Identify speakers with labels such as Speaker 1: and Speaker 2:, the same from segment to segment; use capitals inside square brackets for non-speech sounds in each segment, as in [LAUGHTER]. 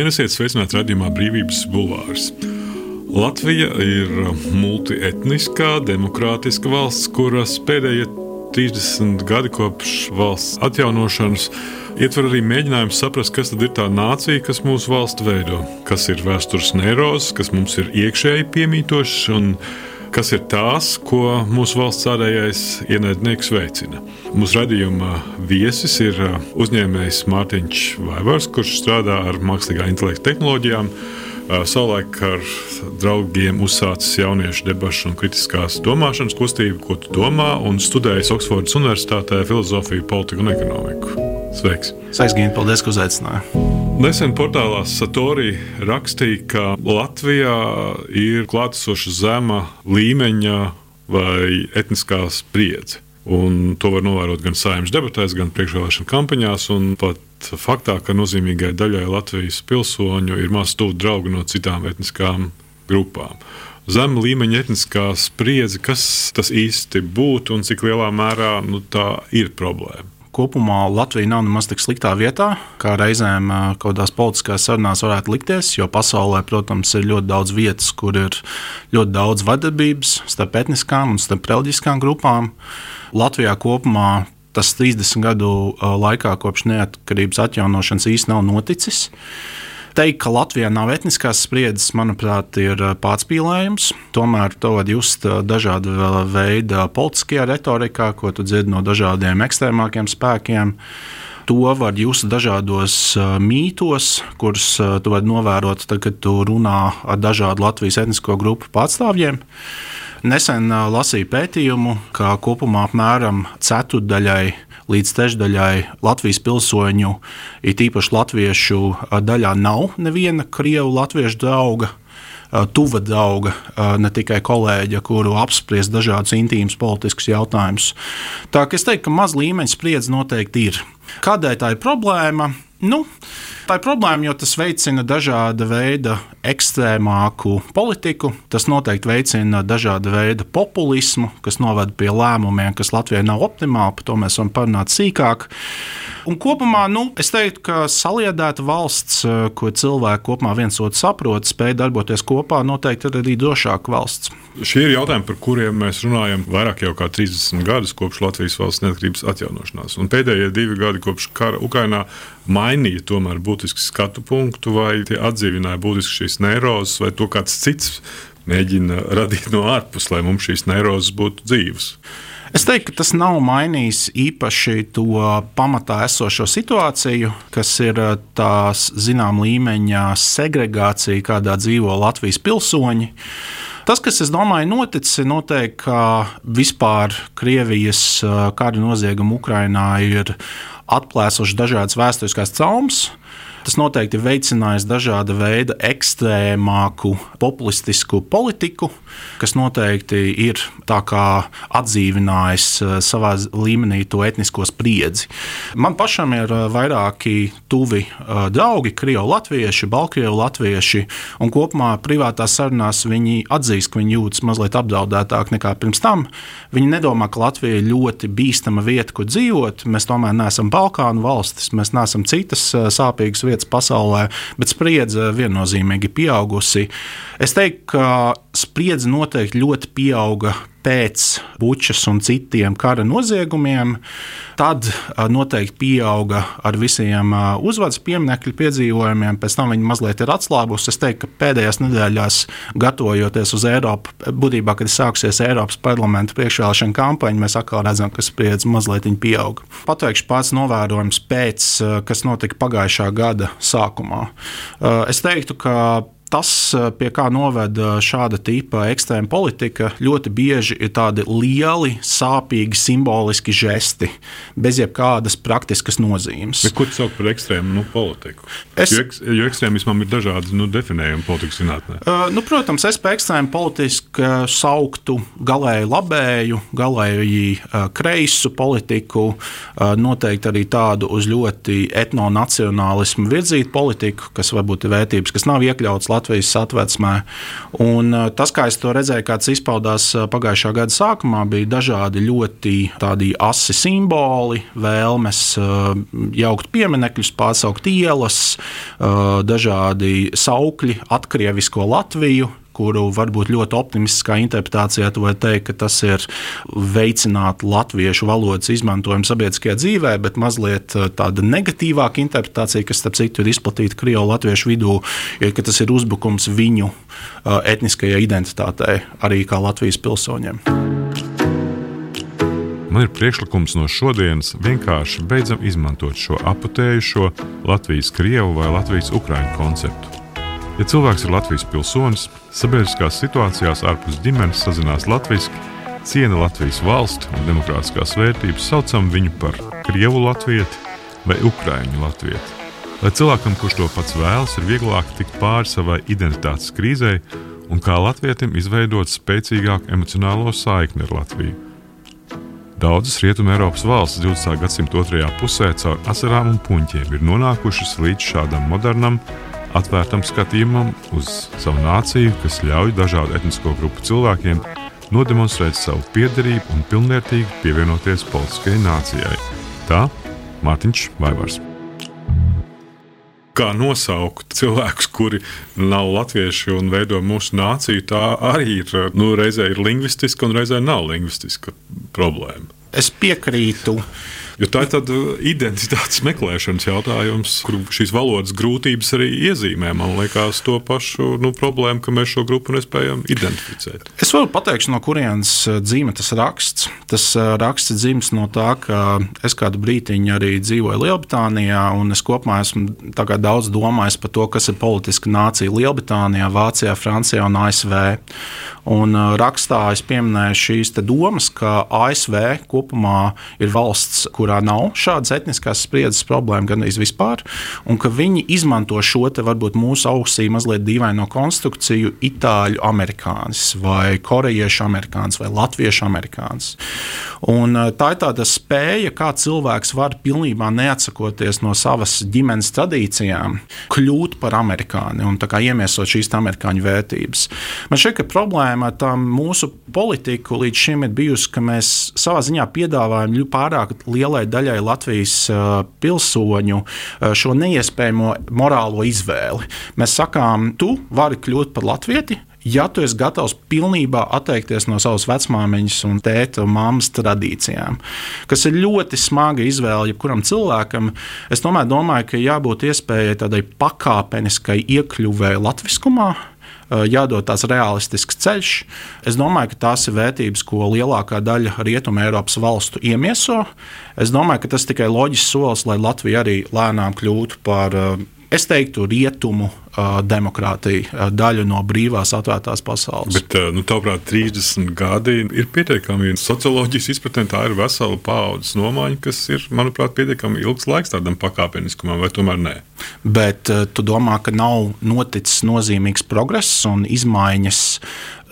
Speaker 1: Labdien, esiet sveicināti redzējumā Brīvības bulvārs. Latvija ir multietniskā, demokrātiska valsts, kuras pēdējie 30 gadi kopš valsts atjaunošanas ietver arī mēģinājumu saprast, kas ir tā nācija, kas mūsu valsti veido, kas ir vēstures neirozes, kas mums ir iekšēji piemītošs kas ir tās, ko mūsu valsts ārējais ienaidnieks veicina. Mūsu radījuma viesis ir uh, uzņēmējs Mārtiņš Vaivars, kurš strādā ar mākslīgā intelekta tehnoloģijām. Uh, savulaik ar draugiem uzsācis jauniešu debašu un kritiskās domāšanas kustību, ko tu domā, un studējis Oksfordas Universitātē filozofiju, politiku un ekonomiku. Sveiks!
Speaker 2: Sveiks, Gigi! Paldies, ka uzaicināji!
Speaker 1: Nesen portālā Satori rakstīja, ka Latvijā ir klātesoša zema līmeņa vai etniskā spriedze. Un to var novērot gan saimnes debatēs, gan priekšvēlēšana kampaņās. Pat faktā, ka nozīmīgai daļai Latvijas pilsoņu ir maz tuvu draugi no citām etniskām grupām. Zema līmeņa etniskā spriedze, kas tas īsti būtu un cik lielā mērā nu, tā ir problēma
Speaker 2: kopumā Latvija nav nemaz tik sliktā vietā, kā reizēm kaut kādās politiskās sarunās varētu likties. Jo pasaulē, protams, ir ļoti daudz vietas, kur ir ļoti daudz vardarbības starp etniskām un starp reliģiskām grupām. Latvijā kopumā tas 30 gadu laikā kopš neatkarības atjaunošanas īstenībā nav noticis. Teikt, ka Latvijā nav etniskās spriedzes, manuprāt, ir pārspīlējums. Tomēr to var just dažāda veida politiskajā retorikā, ko tu dzirdi no dažādiem ekstrēmākiem spēkiem. To var just dažādos mītos, kurus tu vari novērot, tad, kad tu runā ar dažādu Latvijas etnisko grupu pārstāvjiem. Nesen lasīju pētījumu, ka kopumā apmēram ceturdaļai līdz trešdaļai Latvijas pilsoņu, it īpaši latviešu daļā, nav neviena krievu latviešu drauga tuva drauga, ne tikai kolēģa, kuru apspriest dažādus intīmus politiskus jautājumus. Tā kā es teiktu, ka maz līmeņa spriedze noteikti ir. Kādēļ tā ir problēma? Nu, tā ir problēma, jo tas veicina dažāda veida ekstrēmāku politiku. Tas noteikti veicina dažāda veida populismu, kas novada pie lēmumiem, kas Latvijai nav optimāli. Par to mēs varam parunāt sīkāk. Un kopumā nu, es teiktu, ka saliedēta valsts, eh, ko cilvēki kopumā viens otru saprot, spēj darboties kopā, noteikti ir arī drošāka valsts.
Speaker 1: Šie ir jautājumi, par kuriem mēs runājam vairāk jau kā 30 gadus kopš Latvijas valsts neatkarības atjaunošanās. Un pēdējie divi gadi kopš kara Ukrainā mainīja tomēr būtiski skatu punktu, vai atdzīvināja būtiski šīs neirozes, vai to kāds cits mēģina radīt no ārpus, lai mums šīs neirozes būtu dzīves.
Speaker 2: Es teiktu, ka tas nav mainījis īpaši to pamatā esošo situāciju, kas ir eh, tās zināmā līmeņa segregācija, kādā dzīvo Latvijas pilsoņi. Tas, kas, domāju, noticis, noteikti, ka vispār Krievijas eh, kara nozieguma Ukrainā ir atklāsuši dažādas vēsturiskās traumas. Tas noteikti ir veicinājis dažāda veida ekstrēmāku, populistisku politiku, kas noteikti ir atdzīvinājis eh, savā līmenī to etnisko spriedzi. Man pašam ir eh, vairāki tuvi eh, draugi, krievi, latvieši, balkrievi, latvieši, un kopumā privātās sarunās viņi atzīst, ka viņi jūtas mazliet apdraudētāk nekā pirms tam. Viņi nedomā, ka Latvija ir ļoti bīstama vieta, kur dzīvot. Mēs tomēr neesam Balkānu valstis, mēs neesam citas sāpīgas vietas pasaulē, bet spriedze viennozīmīgi pieaugusi. Es teiktu, ka spriedze noteikti ļoti pieauga pēc bučas un citiem kara noziegumiem. Tad noteikti pieauga ar visiem uzvadas pieminiektu piedzīvojumiem, pēc tam viņi mazliet ir atslābusi. Es teiktu, ka pēdējās nedēļās, gatavojoties uz Eiropu, būtībā, kad sāksies Eiropas parlamenta priekšvēlēšana kampaņa, mēs atkal redzam, ka spriedze mazliet pieauga. Pateikšu pats novērojums pēc, kas notika pagājušā gada sākumā. Es teiktu, ka tas, eh, pie kā noveda šāda tipa ekstrēma politika, ļoti bieži ir tādi lieli, sāpīgi, simboliski žesti, bez jebkādas praktiskas nozīmes.
Speaker 1: Bet ko tu sauc par ekstrēmu nu, politiku? Es... Jo, eks, jo ekstrēmismam ir dažādi nu, definējumi politikas zinātnē.
Speaker 2: Uh, nu, protams, es par ekstrēmu politisku sauktu galēji labēju, galēji uh, kreisu politiku, uh, noteikti arī tādu uz ļoti etnonacionālismu virzītu politiku, kas varbūt ir vērtības, kas nav iekļautas Latvijas atvecsmē. Un tas, kā es to redzēju, kāds izpaudās pagājušā gada sākumā, bija dažādi ļoti asi simboli, vēlmes jaukt pieminekļus, pārsaukt ielas, dažādi saukļi, atkrievisko Latviju kuru varbūt ļoti optimistiskā interpretācijā tu vari teikt, ka tas ir veicināt latviešu valodas izmantojumu sabiedriskajā dzīvē, bet mazliet uh, tāda negatīvāka interpretācija, kas, starp citu, ir izplatīta Krievijas latviešu vidū, ir, ka tas ir uzbrukums viņu uh, etniskajai identitātei, arī kā Latvijas pilsoņiem.
Speaker 1: Man ir priekšlikums no šodienas vienkārši beidzam izmantot šo aputējušo Latvijas-Krievu vai Latvijas-Ukraiņu konceptu. Ja cilvēks ir Latvijas pilsonis, sabiedriskās situācijās ārpus ģimenes sazinās latviešu, ciena Latvijas valsti un demokrātiskās vērtības, saucam viņu par krievu latvieti vai ukrāņu latvieti. Lai cilvēkam, kurš to pats vēlas, ir vieglāk tikt pāri savai identitātes krīzei un kā latvietim izveidot spēcīgāku emocionālo saikni ar Latviju. Daudzas Rietumē Eiropas valstis 20. gadsimta otrajā pusē caur asarām un puņķiem ir nonākušas līdz šādam modernam, atvērtam skatījumam uz savu nāciju, kas ļauj dažādu etnisko grupu cilvēkiem nodemonstrēt savu piederību un pilnvērtīgi pievienoties politiskajai nācijai. Tā Mārtiņš Vaivars. Kā nosaukt cilvēkus, kuri nav latvieši un veido mūsu nāciju, tā arī ir nu, reizē ir lingvistiska un reizē nav lingvistiska problēma.
Speaker 2: Es piekrītu
Speaker 1: Jo tā ir tāda identitātes meklēšanas jautājums, kur šīs valodas grūtības arī iezīmē. Man liekas, to pašu nu, problēmu, ka mēs šo grupu nespējam identificēt.
Speaker 2: Es varu pateikt, no kurienes eh, dzīve tas raksts. Tas eh, raksts dzimis no tā, ka es kādu brīdiņu arī dzīvoju Lielbritānijā, un es kopumā esmu daudz domājis par to, kas ir politiska nācija Lielbritānijā, Vācijā, Francijā un ASV. Un rakstā es pieminēju šīs domas, ka ASV kopumā ir valsts, kur kurā nav šādas etniskās spriedzes problēma gan vispār, un ka viņi izmanto šo te varbūt mūsu ausī mazliet dīvaino konstrukciju itāļu amerikānis vai korejiešu amerikānis vai latviešu amerikānis. Un eh, tā ir tāda spēja, kā cilvēks var pilnībā neatsakoties no savas ģimenes tradīcijām, kļūt par amerikāni un iemiesot šīs amerikāņu vērtības. Man šķiet, ka problēma ar mūsu politiku līdz šim ir bijusi, ka mēs savā ziņā piedāvājam pārāk lielai lielai daļai Latvijas pilsoņu šo neiespējamo morālo izvēli. Mēs sakām, tu vari kļūt par latvieti, ja tu esi gatavs pilnībā atteikties no savas vecmāmiņas un tēta un mammas tradīcijām, kas ir ļoti smaga izvēle jebkuram cilvēkam, es tomēr domāju, ka jābūt iespējai tādai pakāpeniskai iekļuvēji latviskumā. Eh, jādod tāds realistisks ceļš. Es domāju, ka tās ir vērtības, ko lielākā daļa rietumu Eiropas valstu iemieso. Es domāju, ka tas tikai loģisks solis, lai Latvija arī lēnām kļūtu par eh, es teiktu, rietumu demokrātija, uh, daļa no brīvās, atvērtās pasaules.
Speaker 1: Bet, nu, tavuprāt, 30 gadi ir pietiekami. Socioloģijas izpratnē tā ir vesela paudzes nomaiņa, kas ir, manuprāt, pietiekami ilgs laiks tādam pakāpeniskumam, vai tomēr nē?
Speaker 2: Bet tu domā, ka nav noticis nozīmīgs progress un izmaiņas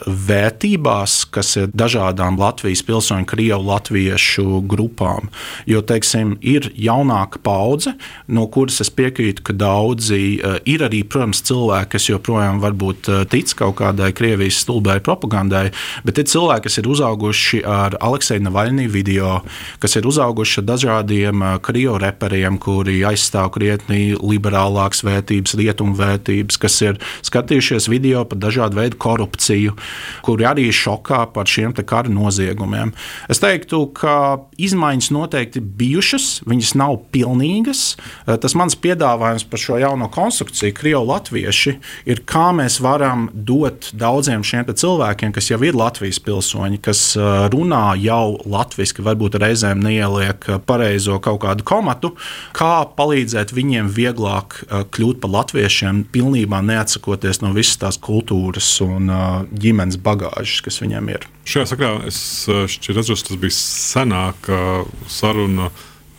Speaker 2: vērtībās, kas ir dažādām Latvijas pilsoņu, krievu, latviešu grupām. Jo, teiksim, ir jaunāka paudze, no kuras es piekrītu, ka daudzi ir arī, protams, cilvēki, kas joprojām varbūt eh, tic kaut kādai Krievijas stulbai propagandai, bet ir cilvēki, kas ir uzauguši ar Aleksēju Navaļnī video, kas ir uzauguši ar dažādiem eh, krievu reperiem, kuri aizstāv krietni liberālākas vērtības, rietumu vērtības, kas ir skatījušies video par dažādu veidu korupciju kuri arī ir šokā par šiem kara noziegumiem. Es teiktu, ka izmaiņas noteikti bijušas, viņas nav pilnīgas. Eh, tas mans piedāvājums par šo jauno konstrukciju, Krievu latvieši, ir kā mēs varam dot daudziem šiem cilvēkiem, kas jau ir Latvijas pilsoņi, kas eh, runā jau latviešu, varbūt reizēm neieliek eh, pareizo kaut kādu komatu, kā palīdzēt viņiem vieglāk kļūt par latviešiem, pilnībā neatsakoties no visas tās kultūras un ģimenes bagāžas, kas viņam ir.
Speaker 1: Šajā sakrā es atceros, tas bija senāk saruna.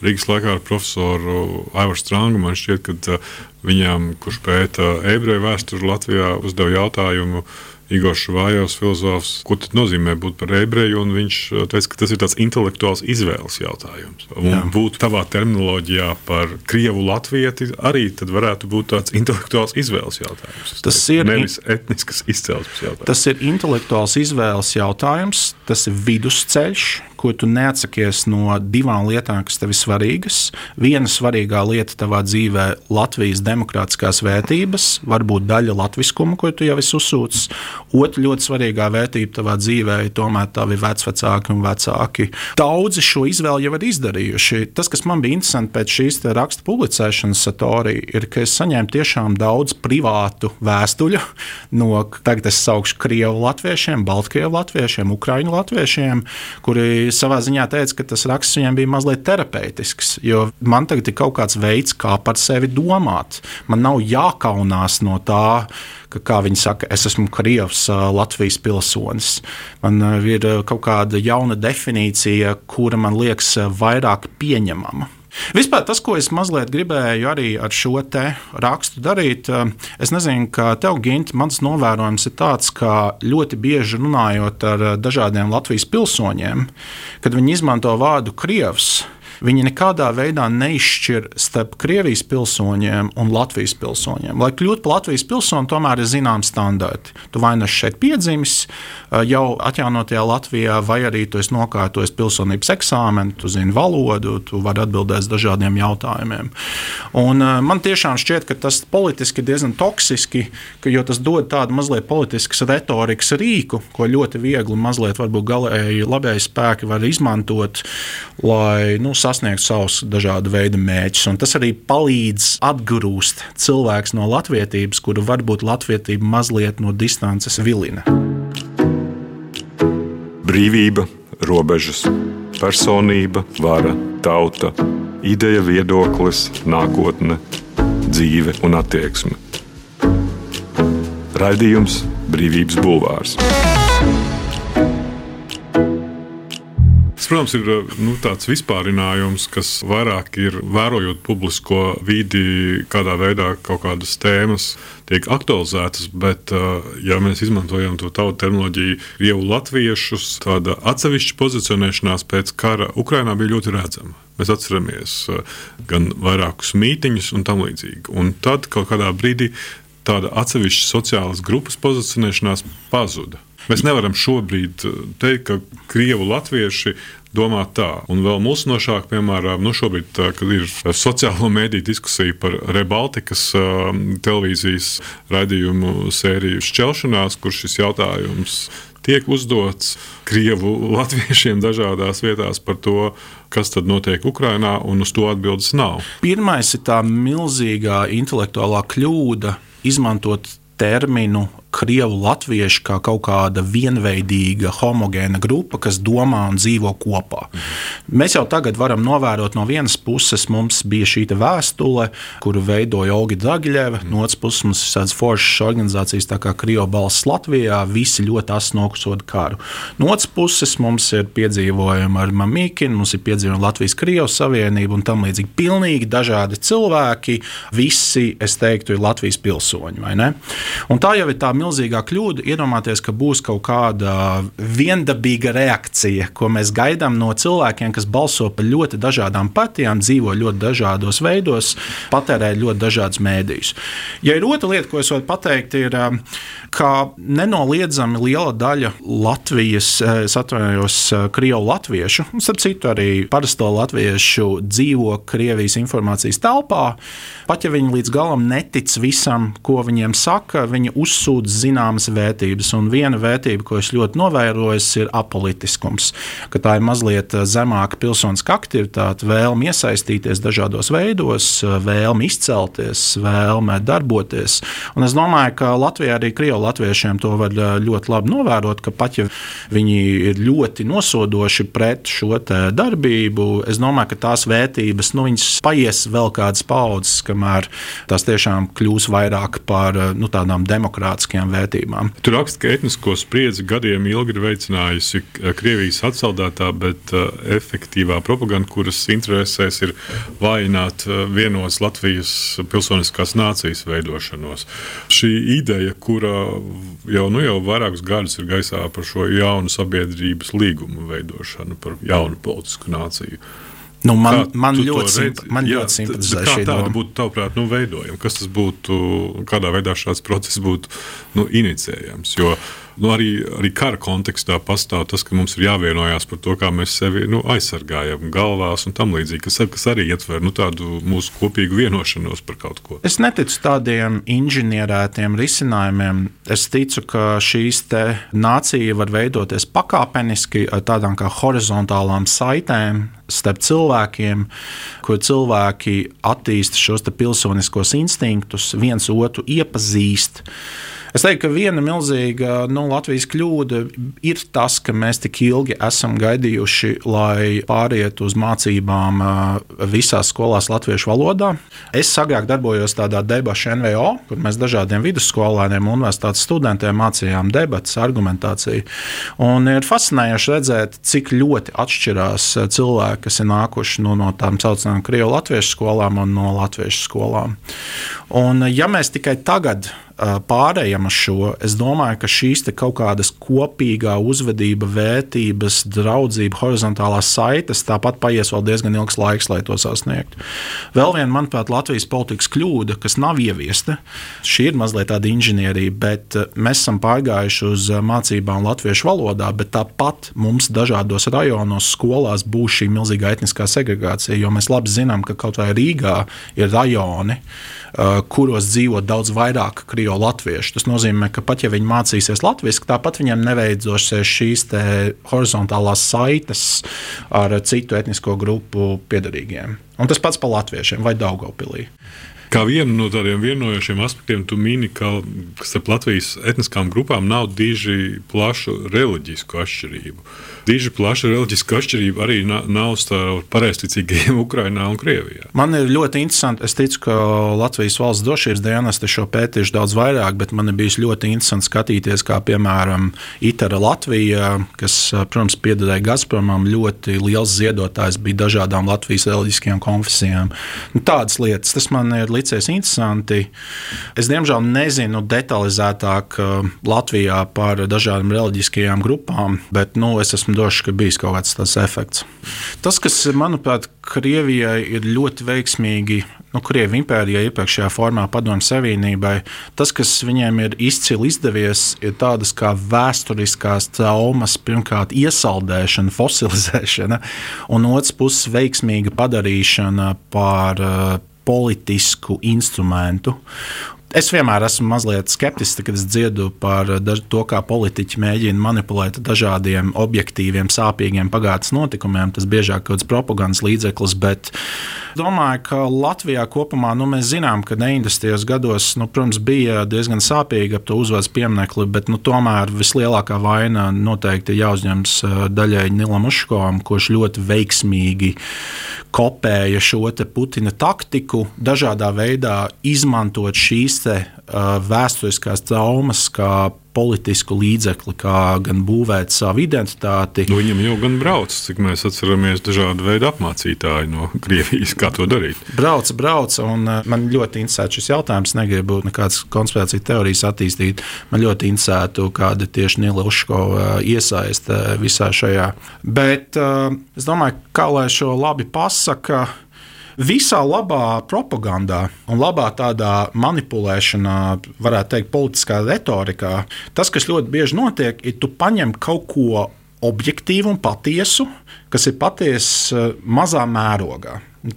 Speaker 1: Rīgas laikā ar profesoru Aivaru Strāngu man šķiet, ka uh, viņam, kurš pēta ebreju vēsturi Latvijā, uzdeva jautājumu, Igors Vājovs, filozofs, ko tas nozīmē būt par ebreju. Viņš teica, ka tas ir tāds intelektuāls izvēles jautājums. Un Jā. būt tavā terminoloģijā par krievu latvieti arī varētu būt tāds intelektuāls izvēles jautājums.
Speaker 2: Tas ir
Speaker 1: nevis etniskas izcelsmes jautājums.
Speaker 2: Tas ir intelektuāls izvēles jautājums, tas ir vidusceļš, ko tu neatsakies no divām lietām, kas tev ir svarīgas. Viena svarīgā lieta tavā dzīvē - Latvijas demokrātiskās vērtības, varbūt daļa latviskuma, ko tu jau esi uzsūcis. Otra ļoti svarīgā vērtība tavā dzīvē ir tomēr tavi vecāki un vecāki. Daudzi šo izvēli jau ir izdarījuši. Tas, kas man bija interesanti pēc šīs raksta publicēšanas, Satorija, ir, ka es saņēmu tiešām daudz privātu vēstuļu no, tagad es saukšu krievu latviešiem, baltkrievu latviešiem, ukraiņu latviešiem, kuri savā ziņā teica, ka tas raksts viņiem bija mazliet terapeitisks. Jo man tagad ir kaut kāds veids, kā par sevi domāt. Man nav jākaunās no tā, ka, kā viņi saka, es esmu Krievs, Latvijas pilsonis. Man ir kaut kāda jauna definīcija, kura man liekas vairāk pieņemama. Vispār tas, ko es mazliet gribēju arī ar šo rakstu darīt, es nezinu, kā tev, Gint, mans novērojums ir tāds, ka ļoti bieži runājot ar dažādiem Latvijas pilsoņiem, kad viņi izmanto vārdu Krievs Viņi nekādā veidā neizšķir starp Krievijas pilsoņiem un Latvijas pilsoņiem. Lai kļūtu par Latvijas pilsoni, tomēr ir zināms standarti. Tu vai nu šeit piedzimis, jau atjaunotajā Latvijā, vai arī tu esi nokārtojis pilsonības eksāmenu, tu zini valodu, tu vari atbildēt uz dažādiem jautājumiem. Un, man tiešām šķiet, ka tas politiski diezgan toksiski, ka, jo tas dod tādu mazliet politiskas retorikas rīku, ko ļoti viegli, mazliet varbūt galēji labēji spēki var izmantot, lai nu, sasniegt savus dažādu veidu mērķus. Tas arī palīdz atgrūst cilvēks no latviedzības, kuru varbūt latvietība mazliet no distances vilina.
Speaker 1: Brīvība, robežas, personība, vara, tauta, ideja, viedoklis, nākotne, dzīve un attieksme. Raidījums Brīvības Bulvārs. Protams, ir nu, tāds vispārinājums, kas vairāk ir vērojot publisko vidi, kādā veidā kaut kādas tēmas tiek aktualizētas. Bet, ja mēs izmantojam to tautu terminoloģiju, jau latviešus, tāda atsevišķa pozicionēšanās pēc kara Ukrainā bija ļoti redzama. Mēs atceramies gan vairākus mītiņus un tam līdzīgi. Un tad kaut kādā brīdī tāda atsevišķa sociālas grupas pozicionēšanās pazuda. Mēs nevaram šobrīd teikt, ka krievu latvieši domā tā. Un vēl mulsinošāk, piemēram, nu šobrīd, tā, kad ir sociālo [LAUGHS] mediju diskusija par Rebaltikas uh, televīzijas raidījumu sēriju šķelšanās, kur šis jautājums tiek uzdots krievu [LAUGHS] latviešiem dažādās vietās par to, kas tad notiek Ukrajinā, un uz to atbildes nav.
Speaker 2: Pirmais ir tā milzīgā intelektuālā kļūda izmantot terminu krievu latvieši kā kaut kāda vienveidīga, homogēna grupa, kas domā un dzīvo kopā. Mhm. Mēs jau tagad varam novērot no vienas puses, mums bija šī vēstule, kuru veidoja Olga Dagļeva, mhm. no otras puses mums ir tādas foršas organizācijas tā kā Krievu balss Latvijā, visi ļoti asi nokusot karu. No otras puses mums ir piedzīvojumi ar Mamīkinu, mums ir piedzīvojumi Latvijas Krievijas Savienību un tam līdzīgi. Pilnīgi dažādi cilvēki, visi, es teiktu, ir Latvijas pilsoņi, tā jau ir tā milzīgā kļūda iedomāties, ka būs kaut kāda viendabīga reakcija, ko mēs gaidām no cilvēkiem, kas balso par ļoti dažādām partijām, dzīvo ļoti dažādos veidos, patērē ļoti dažādas mēdījus. Ja ir otra lieta, ko es varu pateikt, ir, um, ka nenoliedzami liela daļa Latvijas, eh, es atvainojos, eh, Krievu latviešu, un starp citu arī parasto latviešu dzīvo Krievijas informācijas telpā. Pat ja viņi līdz galam netic visam, ko viņiem saka, viņi uzsūdz zināmas vērtības. Un viena vērtība, ko es ļoti novēroju, ir apolitiskums. Tā ir mazliet eh, zemāka pilsoniska aktivitāte, vēlme iesaistīties dažādos veidos, eh, vēlme izcelties, vēlme darboties. Un es domāju, ka Latvijā arī Krievu latviešiem to var eh, ļoti labi novērot, ka pat ja viņi ir ļoti nosodoši pret šo darbību, es domāju, ka tās vērtības nu, paies vēl kādas paudzes, kamēr tās tiešām kļūs vairāk par nu, tādām demokrātiskām reliģiskajām vērtībām.
Speaker 1: Tur raksta, ka etnisko spriedzi gadiem ilgi ir veicinājusi Krievijas atsaldētā, bet uh, efektīvā propaganda, kuras interesēs ir vājināt uh, vienos Latvijas pilsoniskās nācijas veidošanos. Šī ideja, kura jau, nu, jau vairākus gadus ir gaisā par šo jaunu sabiedrības līgumu veidošanu, par jaunu politisku nāciju.
Speaker 2: Nu, man, kā man ļoti, simp man jā, ļoti simpatizē
Speaker 1: šī doma. būtu tavuprāt, nu, veidojama? Kas tas būtu, kādā veidā šāds process būtu nu, inicējams? Jo nu, arī, arī kara kontekstā pastāv tas, ka mums ir jāvienojas par to, kā mēs sevi nu, aizsargājam galvās un tam līdzīgi, kas, kas arī ietver nu, tādu mūsu kopīgu vienošanos par kaut ko.
Speaker 2: Es neticu tādiem inženierētiem risinājumiem. Es ticu, ka šīs nācija var veidoties pakāpeniski ar tādām kā horizontālām saitēm starp cilvēkiem, kur cilvēki attīsta šos pilsoniskos instinktus, viens otru iepazīst. Es teiktu, ka viena milzīga nu, Latvijas kļūda ir tas, ka mēs tik ilgi esam gaidījuši, lai pārietu uz mācībām visās skolās latviešu valodā. Es agrāk darbojos tādā debašu NVO, kur mēs dažādiem vidusskolēniem un universitātes studentiem mācījām debatas, argumentāciju. Un ir fascinējoši redzēt, cik ļoti atšķirās cilvēki, kas ir nākuši no, no tām saucamām krievu latviešu skolām un no latviešu skolām. Un, ja mēs tikai tagad pārējām uz šo, es domāju, ka šīs kaut kādas kopīgā uzvedība, vērtības, draudzība, horizontālās saites, tāpat paies vēl diezgan ilgs laiks, lai to sasniegtu. Vēl viena, manuprāt, Latvijas politikas kļūda, kas nav ieviesta, šī ir mazliet tāda inženierija, bet mēs esam pārgājuši uz mācībām latviešu valodā, bet tāpat mums dažādos rajonos, skolās būs šī milzīga etniskā segregācija, jo mēs labi zinām, ka kaut vai Rīgā ir rajoni kuros dzīvo daudz vairāk krievu latviešu. Tas nozīmē, ka pat ja viņi mācīsies latviešu, tāpat viņiem neveidosies šīs horizontālās saites ar citu etnisko grupu piedarīgiem. Un tas pats par latviešiem vai Daugopilī.
Speaker 1: Kā vienu no tādiem vienojošiem aspektiem, tu mini, ka starp Latvijas etniskām grupām nav diži plašu reliģisku atšķirību. Diži plaša reliģiska atšķirība arī nav starp pareizticīgajiem [LAUGHS] Ukrajinā un Krievijā.
Speaker 2: Man ir ļoti interesanti. Es ticu, ka Latvijas valsts drošības dienesti šo pētījuši daudz vairāk, bet man ir bijis ļoti interesanti skatīties, kā piemēram Itara Latvija, kas, protams, piederēja Gazpromam, ļoti liels ziedotājs bija dažādām Latvijas reliģiskajām konfesijām. Nu, tādas lietas tas man ir licies interesanti. Es diemžēl nezinu detalizētāk uh, Latvijā par dažādām reliģiskajām grupām, bet nu, es esmu drošs, ka bijis kaut kāds tāds efekts. Tas, kas manuprāt, Krievijai ir ļoti veiksmīgi, nu, Krievijas impērijai iepriekšējā formā, Padomju Savienībai, tas, kas viņiem ir izcili izdevies, ir tādas kā vēsturiskās traumas, pirmkārt, iesaldēšana, [LAUGHS] fosilizēšana, un otrs puses veiksmīga padarīšana par uh, politisku instrumentu. Es vienmēr esmu mazliet skeptisks, kad es dziedu par to, kā politiķi mēģina manipulēt dažādiem objektīviem, sāpīgiem pagātnes notikumiem. Tas biežāk ir kaut kāds propagandas līdzeklis, bet domāju, ka Latvijā kopumā nu, mēs zinām, ka 90. gados, nu, protams, bija diezgan sāpīgi ap to uzvaras pieminekli, bet nu, tomēr vislielākā vaina noteikti jāuzņemas daļai Nilam Uškovam, kurš ļoti veiksmīgi kopēja šo Putina taktiku, dažādā veidā izmantot šīs te, uh, vēsturiskās traumas, kā politisku līdzekli, kā gan būvēt savu identitāti.
Speaker 1: Nu, viņam jau gan brauc, cik mēs atceramies, dažādi veidi apmācītāji no [LAUGHS] Krievijas, kā to darīt.
Speaker 2: Brauc, brauc, un man ļoti interesē šis jautājums. Negribu nekādas konspirācijas teorijas attīstīt. Man ļoti interesētu, kāda tieši Nila Uškova iesaiste visā šajā. Bet es domāju, kā lai šo labi pasaka visā labā propagandā un labā tādā manipulēšanā, varētu teikt, politiskā retorikā, tas, kas ļoti bieži notiek, ir tu paņem kaut ko objektīvu un patiesu, kas ir patiesa mazā mērogā. Nu,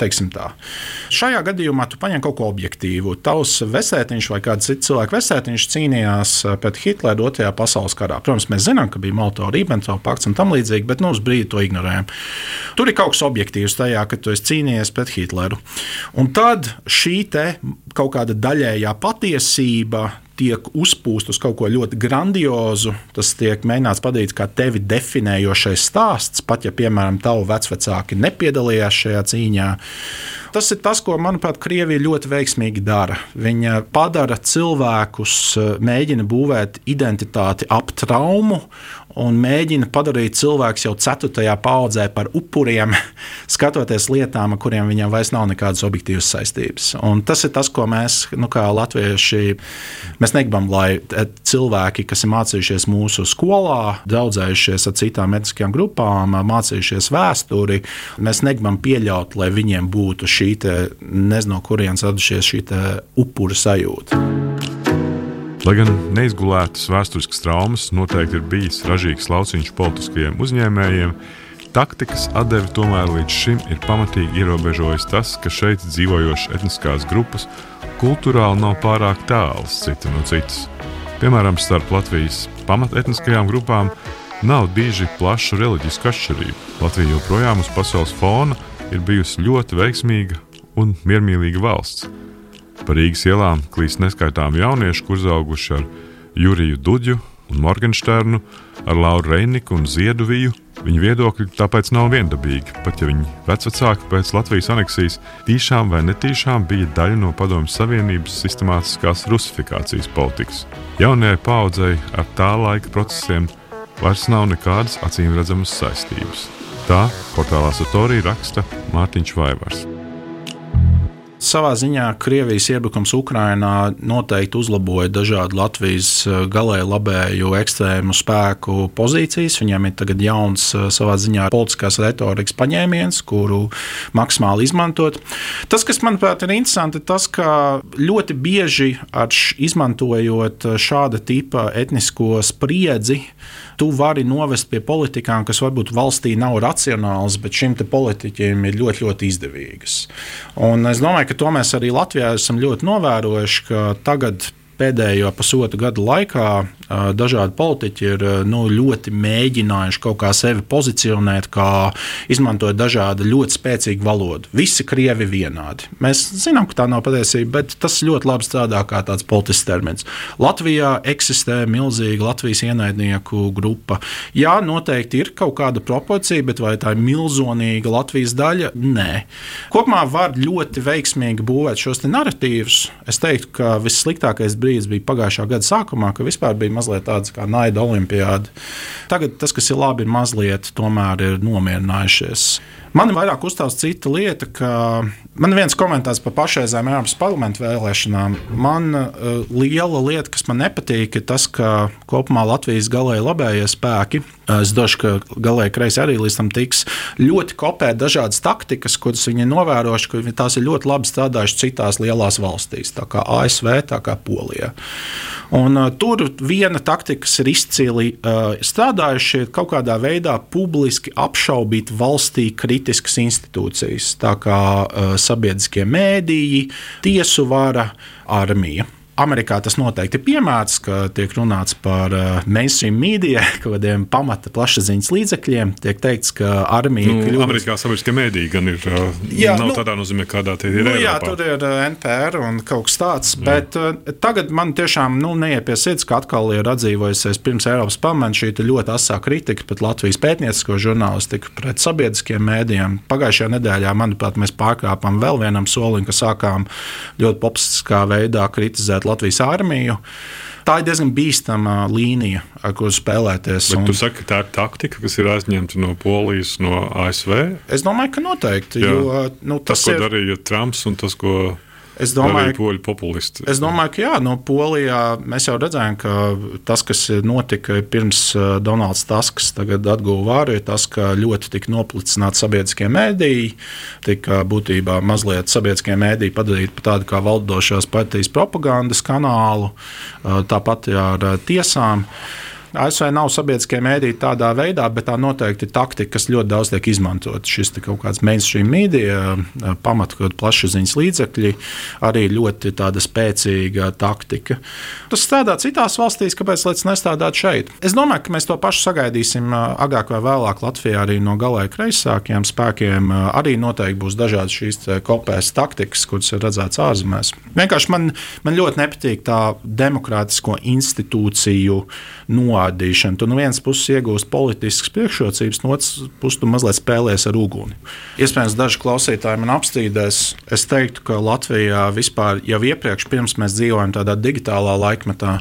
Speaker 2: Šajā gadījumā tu paņem kaut ko objektīvu. Tavs vesētiņš vai kāds cits cilvēks vesētiņš cīnījās eh, pret Hitleru otrajā pasaules karā. Protams, mēs zinām, ka bija Molotova-Ribbentrop pakts un tam līdzīgi, bet nu, uz brīdi to ignorējam. Tur ir kaut kas objektīvs tajā, ka tu esi cīnījies pret Hitleru. Un tad šī kaut kāda daļējā patiesība tiek uzpūst uz kaut ko ļoti grandiozu. Tas tiek mēģināts padarīt kā tevi definējošais stāsts, pat ja, piemēram, tavu vecvecāki nepiedalījās šajā cīņā. Tas ir tas, ko, manuprāt, Krievija ļoti veiksmīgi dara. Viņa padara cilvēkus, mēģina būvēt identitāti ap traumu un mēģina padarīt cilvēku jau ceturtajā paudzē par upuriem, [LAUGHS] skatoties lietām, ar kuriem viņam vairs nav nekādas objektīvas saistības. Un tas ir tas, ko mēs, nu, kā latvieši, mēs negribam, lai cilvēki, kas ir mācījušies mūsu skolā, draudzējušies ar citām etniskajām grupām, mācījušies vēsturi, mēs negribam pieļaut, lai viņiem būtu šī nezinu, no kurienes radušies šī upura sajūta.
Speaker 1: Lai gan neizgulētas vēsturiskas traumas noteikti ir bijis ražīgs lauciņš politiskajiem uzņēmējiem, taktikas atdevi tomēr līdz šim ir pamatīgi ierobežojis tas, ka šeit dzīvojošas etniskās grupas kultūrāli nav pārāk tālas cita no citas. Piemēram, starp Latvijas pamatetniskajām grupām nav bieži plašu reliģisku atšķirību. Latvija joprojām uz pasaules fona ir bijusi ļoti veiksmīga un miermīlīga valsts. Pa Rīgas ielām klīst neskaitāmi jaunieši, kur uzauguši ar Juriju Duģu un Morgensternu, ar Lauru Reiniku un Zieduviju. Viņu viedokļi tāpēc nav viendabīgi, pat ja viņi vecāki pēc Latvijas aneksijas tīšām vai netīšām bija daļa no Padomju Savienības sistemātiskās rusifikācijas politikas. Jaunajai paudzei ar tā laika procesiem vairs nav nekādas acīm redzamas saistības. Tā portālā Satorija raksta Mārtiņš Vaivars.
Speaker 2: Savā ziņā Krievijas iebrukums Ukrajinā noteikti uzlaboja dažādu Latvijas eh, galēji labēju ekstrēmu spēku pozīcijas. Viņiem ir tagad jauns eh, savā ziņā politiskās retorikas paņēmiens, kuru maksimāli izmantot. Tas, kas manuprāt ir interesanti, ir tas, ka ļoti bieži izmantojot šāda tipa etnisko spriedzi, tu vari novest pie politikām, kas varbūt valstī nav racionālas, bet šim politiķim ir ļoti, ļoti izdevīgas. Un es domāju, ka to mēs arī Latvijā esam ļoti novērojuši, ka tagad pēdējo pusotru gadu laikā dažādi politiķi ir nu, ļoti mēģinājuši kaut kā sevi pozicionēt, kā izmantojot dažādu ļoti spēcīgu valodu. Visi krievi vienādi. Mēs zinām, ka tā nav patiesība, bet tas ļoti labi strādā kā tāds politisks termins. Latvijā eksistē milzīga Latvijas ienaidnieku grupa. Jā, noteikti ir kaut kāda proporcija, bet vai tā ir milzīga Latvijas daļa? Nē. Kopumā var ļoti veiksmīgi būvēt šos narratīvus. Es teiktu, ka vissliktākais brīdis bija pagājušā gada sākumā, ka vispār bija mazliet tāds kā naida olimpiāda. Tagad tas, kas ir labi, ir mazliet tomēr ir nomierinājušies. Man ir vairāk uzstāsta cita lieta, ka man viens komentārs par pašreizējām Eiropas parlamentu vēlēšanām. Man uh, liela lieta, kas man nepatīk, ir tas, ka kopumā Latvijas galēji labējie spēki, uh, es došu, ka galēji kreisi arī līdz tam tiks, ļoti kopē dažādas taktikas, kuras viņi novērojuši, ka tās ir ļoti labi strādājušas citās lielās valstīs, tā kā ASV, tā kā Polija. Un, uh, tur viena taktika, kas ir izcili uh, strādājuši, ir kaut kādā veidā publiski apšaubīt valstī kritiskas institūcijas, tā kā uh, sabiedriskie mēdīji, tiesu vara, armija. Amerikā tas noteikti ir piemērs, ka tiek runāts par uh, mainstream mēdījiem, kaut [LAUGHS] kādiem pamata plašsaziņas līdzekļiem. Tiek teikts, ka armija
Speaker 1: nu, kļūst... Amerikā sabiedriskie mēdīji gan ir. Uh, jā, nav nu, tādā nozīmē, kādā tie ir. Nu,
Speaker 2: jā, tur ir uh, NPR un kaut kas tāds. Jā. Bet tagad man tiešām nu, neiet pie sirds, ka atkal ir atdzīvojusies pirms Eiropas pamata šī ļoti asā kritika pret Latvijas pētniecisko žurnālistiku, pret sabiedriskiem mēdījiem. Pagājušajā nedēļā, manuprāt, mēs pārkāpām vēl vienam solim, ka sākām ļoti populistiskā veidā kritizēt Latvijas armiju. Tā ir diezgan bīstama līnija, ar kuru spēlēties.
Speaker 1: Bet un... tu saki, tā ir taktika, kas ir aizņemta no Polijas, no ASV?
Speaker 2: Es domāju, ka noteikti. Jā. Jo, nu,
Speaker 1: tas, tas, ko ir... darīja Trumps un tas, ko
Speaker 2: Es domāju,
Speaker 1: poļu populisti.
Speaker 2: Es domāju, ka jā, no Polijā mēs jau redzējām, ka tas, kas notika pirms uh, Donalds Tasks tagad atguva vāru, ir tas, ka ļoti tika noplicināti sabiedriskie mēdīji, tika būtībā mazliet sabiedriskie mēdīji padarīti par tādu kā valdošās partijas propagandas kanālu, uh, tāpat ar uh, tiesām. ASV nav sabiedriskie mēdīji tādā veidā, bet tā noteikti ir taktika, kas ļoti daudz tiek izmantot. Šis kaut kāds mainstream mēdīja, pamatot plašsaziņas līdzekļi, arī ļoti spēcīga taktika. Tas strādā citās valstīs, kāpēc tas nestrādāt šeit? Es domāju, ka mēs to pašu sagaidīsim agrāk vai vēlāk Latvijā arī no galēji kreisākiem spēkiem. Arī noteikti būs dažādas šīs kopējas taktikas, kuras ir redzētas ārzemēs. Vienkārši man, man ļoti nepatīk tā demokrātisko institūciju noādīšana. Tu no vienas puses iegūsti politiskas priekšrocības, no otras puses tu mazliet spēlējies ar uguni. Iespējams, daži klausītāji man apstrīdēs. Es teiktu, ka Latvijā vispār jau iepriekš, pirms mēs dzīvojam tādā digitālā laikmetā,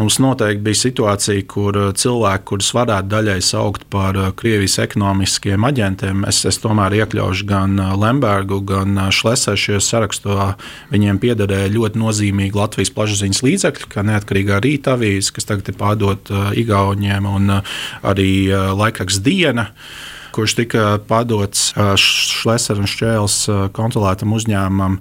Speaker 2: mums noteikti bija situācija, kur cilvēki, kurus varētu daļai saukt par Krievijas ekonomiskiem aģentiem, es, es tomēr iekļaušu gan Lembergu, gan Šlesēru šajā sarakstā. Viņiem piederēja ļoti nozīmīgi Latvijas plašsaziņas līdzekļi, kā neatkarīgā rīta avīze, kas tagad ir pārdota uh, Igauniem, un uh, arī uh, laikraksts Diena kurš tika padots Šlesera un Šķēles kontrolētam uzņēmumam.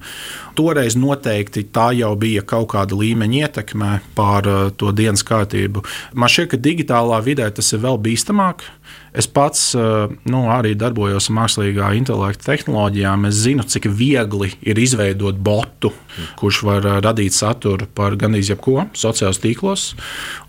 Speaker 2: Toreiz noteikti tā jau bija kaut kāda līmeņa ietekme pār to dienas kārtību. Man šķiet, ka digitālā vidē tas ir vēl bīstamāk. Es pats eh, nu, arī darbojos mākslīgā intelekta tehnoloģijām. Es zinu, cik viegli ir izveidot botu, kurš var eh, radīt saturu par gandrīz jebko sociālos tīklos.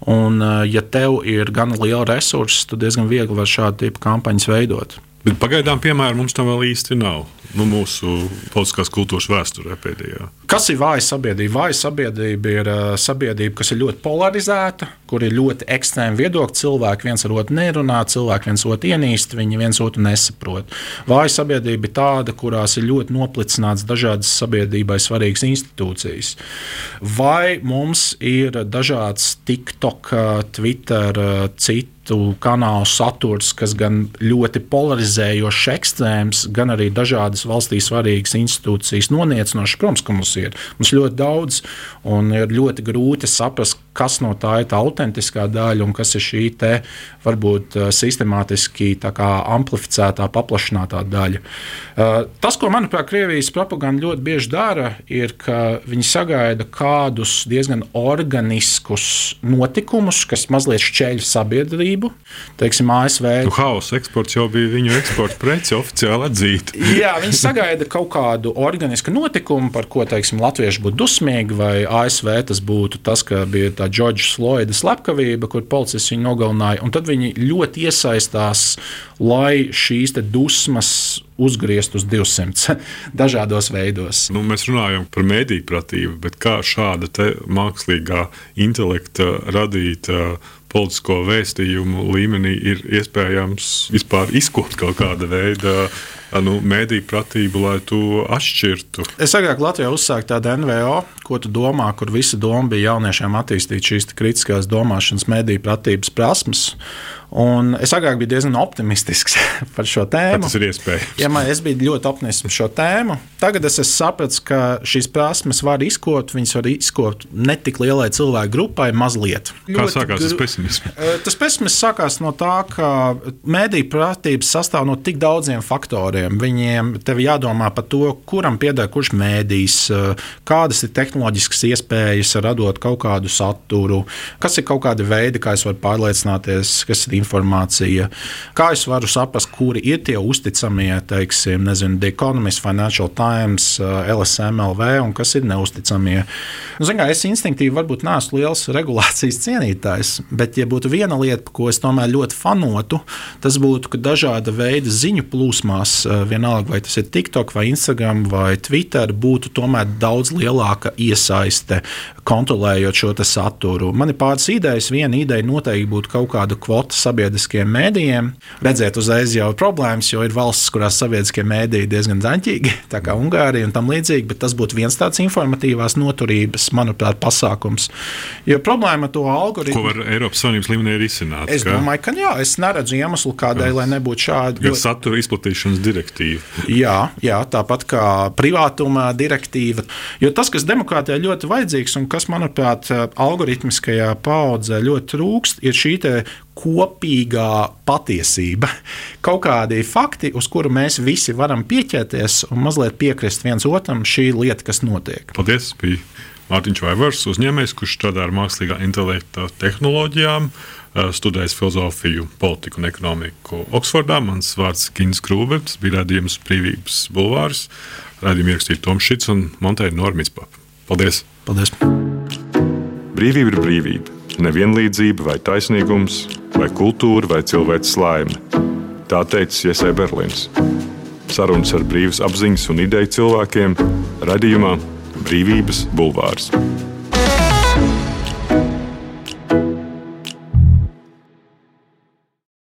Speaker 2: Un, eh, ja tev ir gan liela resursa, tad diezgan viegli var šādu tipu kampaņas veidot.
Speaker 1: Bet pagaidām, piemēram, mums tam vēl īsti nav. Nu, mūsu politiskās kultūras vēsturē pēdējā.
Speaker 2: Kas ir vāja sabiedrība? Vāja sabiedrība ir uh, sabiedrība, kas ir ļoti polarizēta, kur ir ļoti ekstrēmi viedokļi. Cilvēki viens ar otru nerunā, cilvēki viens otru ienīst, viņi viens otru nesaprot. Vāja sabiedrība ir tāda, kurās ir ļoti noplicināts dažādas sabiedrībai svarīgas institūcijas. Vai mums ir dažāds TikTok, Twitter, citu? citu kanālu saturs, kas gan ļoti polarizējošs, ekstrēms, gan arī dažādas valstī svarīgas institūcijas noniecinošas. Protams, ka mums ir mums ļoti daudz, un ir ļoti grūti saprast, kas no tā ir tā autentiskā daļa un kas ir šī te, varbūt eh, sistemātiski amplificētā, paplašinātā daļa. Eh, tas, ko manuprāt, Krievijas propaganda ļoti bieži dara, ir, ka viņi sagaida kādus diezgan organiskus notikumus, kas mazliet šķēļ sabiedrību. Teiksim, ASV.
Speaker 1: Nu, Hausa eksports jau bija viņu eksporta preci oficiāli atzīta.
Speaker 2: Jā, viņi [LAUGHS] sagaida kaut kādu organisku notikumu, par ko teiksim, latvieši būtu dusmīgi, vai ASV tas būtu tas, ka bija tā Džordža Sloida slepkavība, kur policists viņu nogalināja. Tad viņi ļoti iesaistās, lai šīs dusmas uzgriezt uz 200 [LAUGHS] dažādos veidos.
Speaker 1: Nu, mēs runājam par mēdīju pratību, bet kā šāda mākslīgā intelekta radīta politisko vēstījumu līmenī ir iespējams vispār izkot kaut kāda veida nu, mēdīju pratību, lai to atšķirtu.
Speaker 2: Es agrāk Latvijā uzsāku tādu NVO, ko tu domā, kur visa doma bija jauniešiem attīstīt šīs kritiskās domāšanas, mēdīju pratības prasmes. Un es agrāk biju diezgan optimistisks [LAUGHS] par šo tēmu.
Speaker 1: Tas ir iespējams.
Speaker 2: Ja man, es biju ļoti optimistisks par šo tēmu. Tagad es sapratu, ka šīs prasmes var izkot. Viņas var izkot ne tik lielai cilvēku grupai, mazliet.
Speaker 1: Kā ļoti sākās tas pesimisms? [LAUGHS]
Speaker 2: Tas pesimisms sākās no tā, ka mediju pratības sastāv no tik daudziem faktoriem. Viņiem tev jādomā par to, kuram pieder kurš mēdījis, kādas ir tehnoloģiskas iespējas radot kaut kādu saturu, kas ir kaut kādi veidi, kā es varu pārliecināties, kas ir informācija. Kā es varu saprast, kuri ir tie uzticamie, teiksim, nezinu, The Economist, Financial Times, eh, LSMLV un kas ir neusticamie. Nu, zin, kā, es instinktīvi varbūt neesmu liels regulācijas cienītājs, bet, ja būtu viena lieta, ko es tomēr ļoti fanotu, tas būtu, ka dažāda veida ziņu plūsmās, eh, vienalga vai tas ir TikTok, vai Instagram, vai Twitter, būtu tomēr daudz lielāka iesaiste kontrolējot šo saturu. Man ir pāris idejas. Viena ideja noteikti būtu kaut kāda kvota sabiedriskiem mēdījiem. Redzēt, uzreiz jau ir problēmas, jo ir valsts, kurās sabiedriskie mēdīji ir diezgan zaņķīgi, tā kā Ungārija un tam līdzīgi, bet tas būtu viens tāds informatīvās noturības, manuprāt, pasākums. Jo problēma ar to algoritmu.
Speaker 1: Ko var Eiropas Savienības līmenī risināt?
Speaker 2: Es ka? domāju, ka jā, es neredzu iemeslu, kādēļ, lai nebūtu šāda.
Speaker 1: Jo... Satura izplatīšanas direktīva.
Speaker 2: Jā, jā, tāpat kā privātuma direktīva. Jo tas, kas demokrātijā ļoti vajadzīgs un kas, manuprāt, algoritmiskajā paudzē ļoti trūkst, ir šī kopīgā patiesība. [LAUGHS] Kaut kādi fakti, uz kuru mēs visi varam pieķerties un mazliet piekrist viens otram, šī lieta, kas notiek.
Speaker 1: Paldies! Mārtiņš Vaivars, uzņēmējs, kurš strādā ar mākslīgā intelekta tehnoloģijām, eh, studējis filozofiju, politiku un ekonomiku Oksfordā. Mans vārds ir Kins Krūvers, bija redzējums Brīvības bulvārs. Radījumu ierakstīja Toms Šits un Monteja Normits. Paldies!
Speaker 2: Paldies!
Speaker 1: Brīvība ir brīvība, nevienlīdzība vai taisnīgums vai kultūra, vai cilvēks laime. Tā teica Iesai Berlīns. Sarunas ar brīvas apziņas un ideju cilvēkiem radījumā Brīvības bulvārs.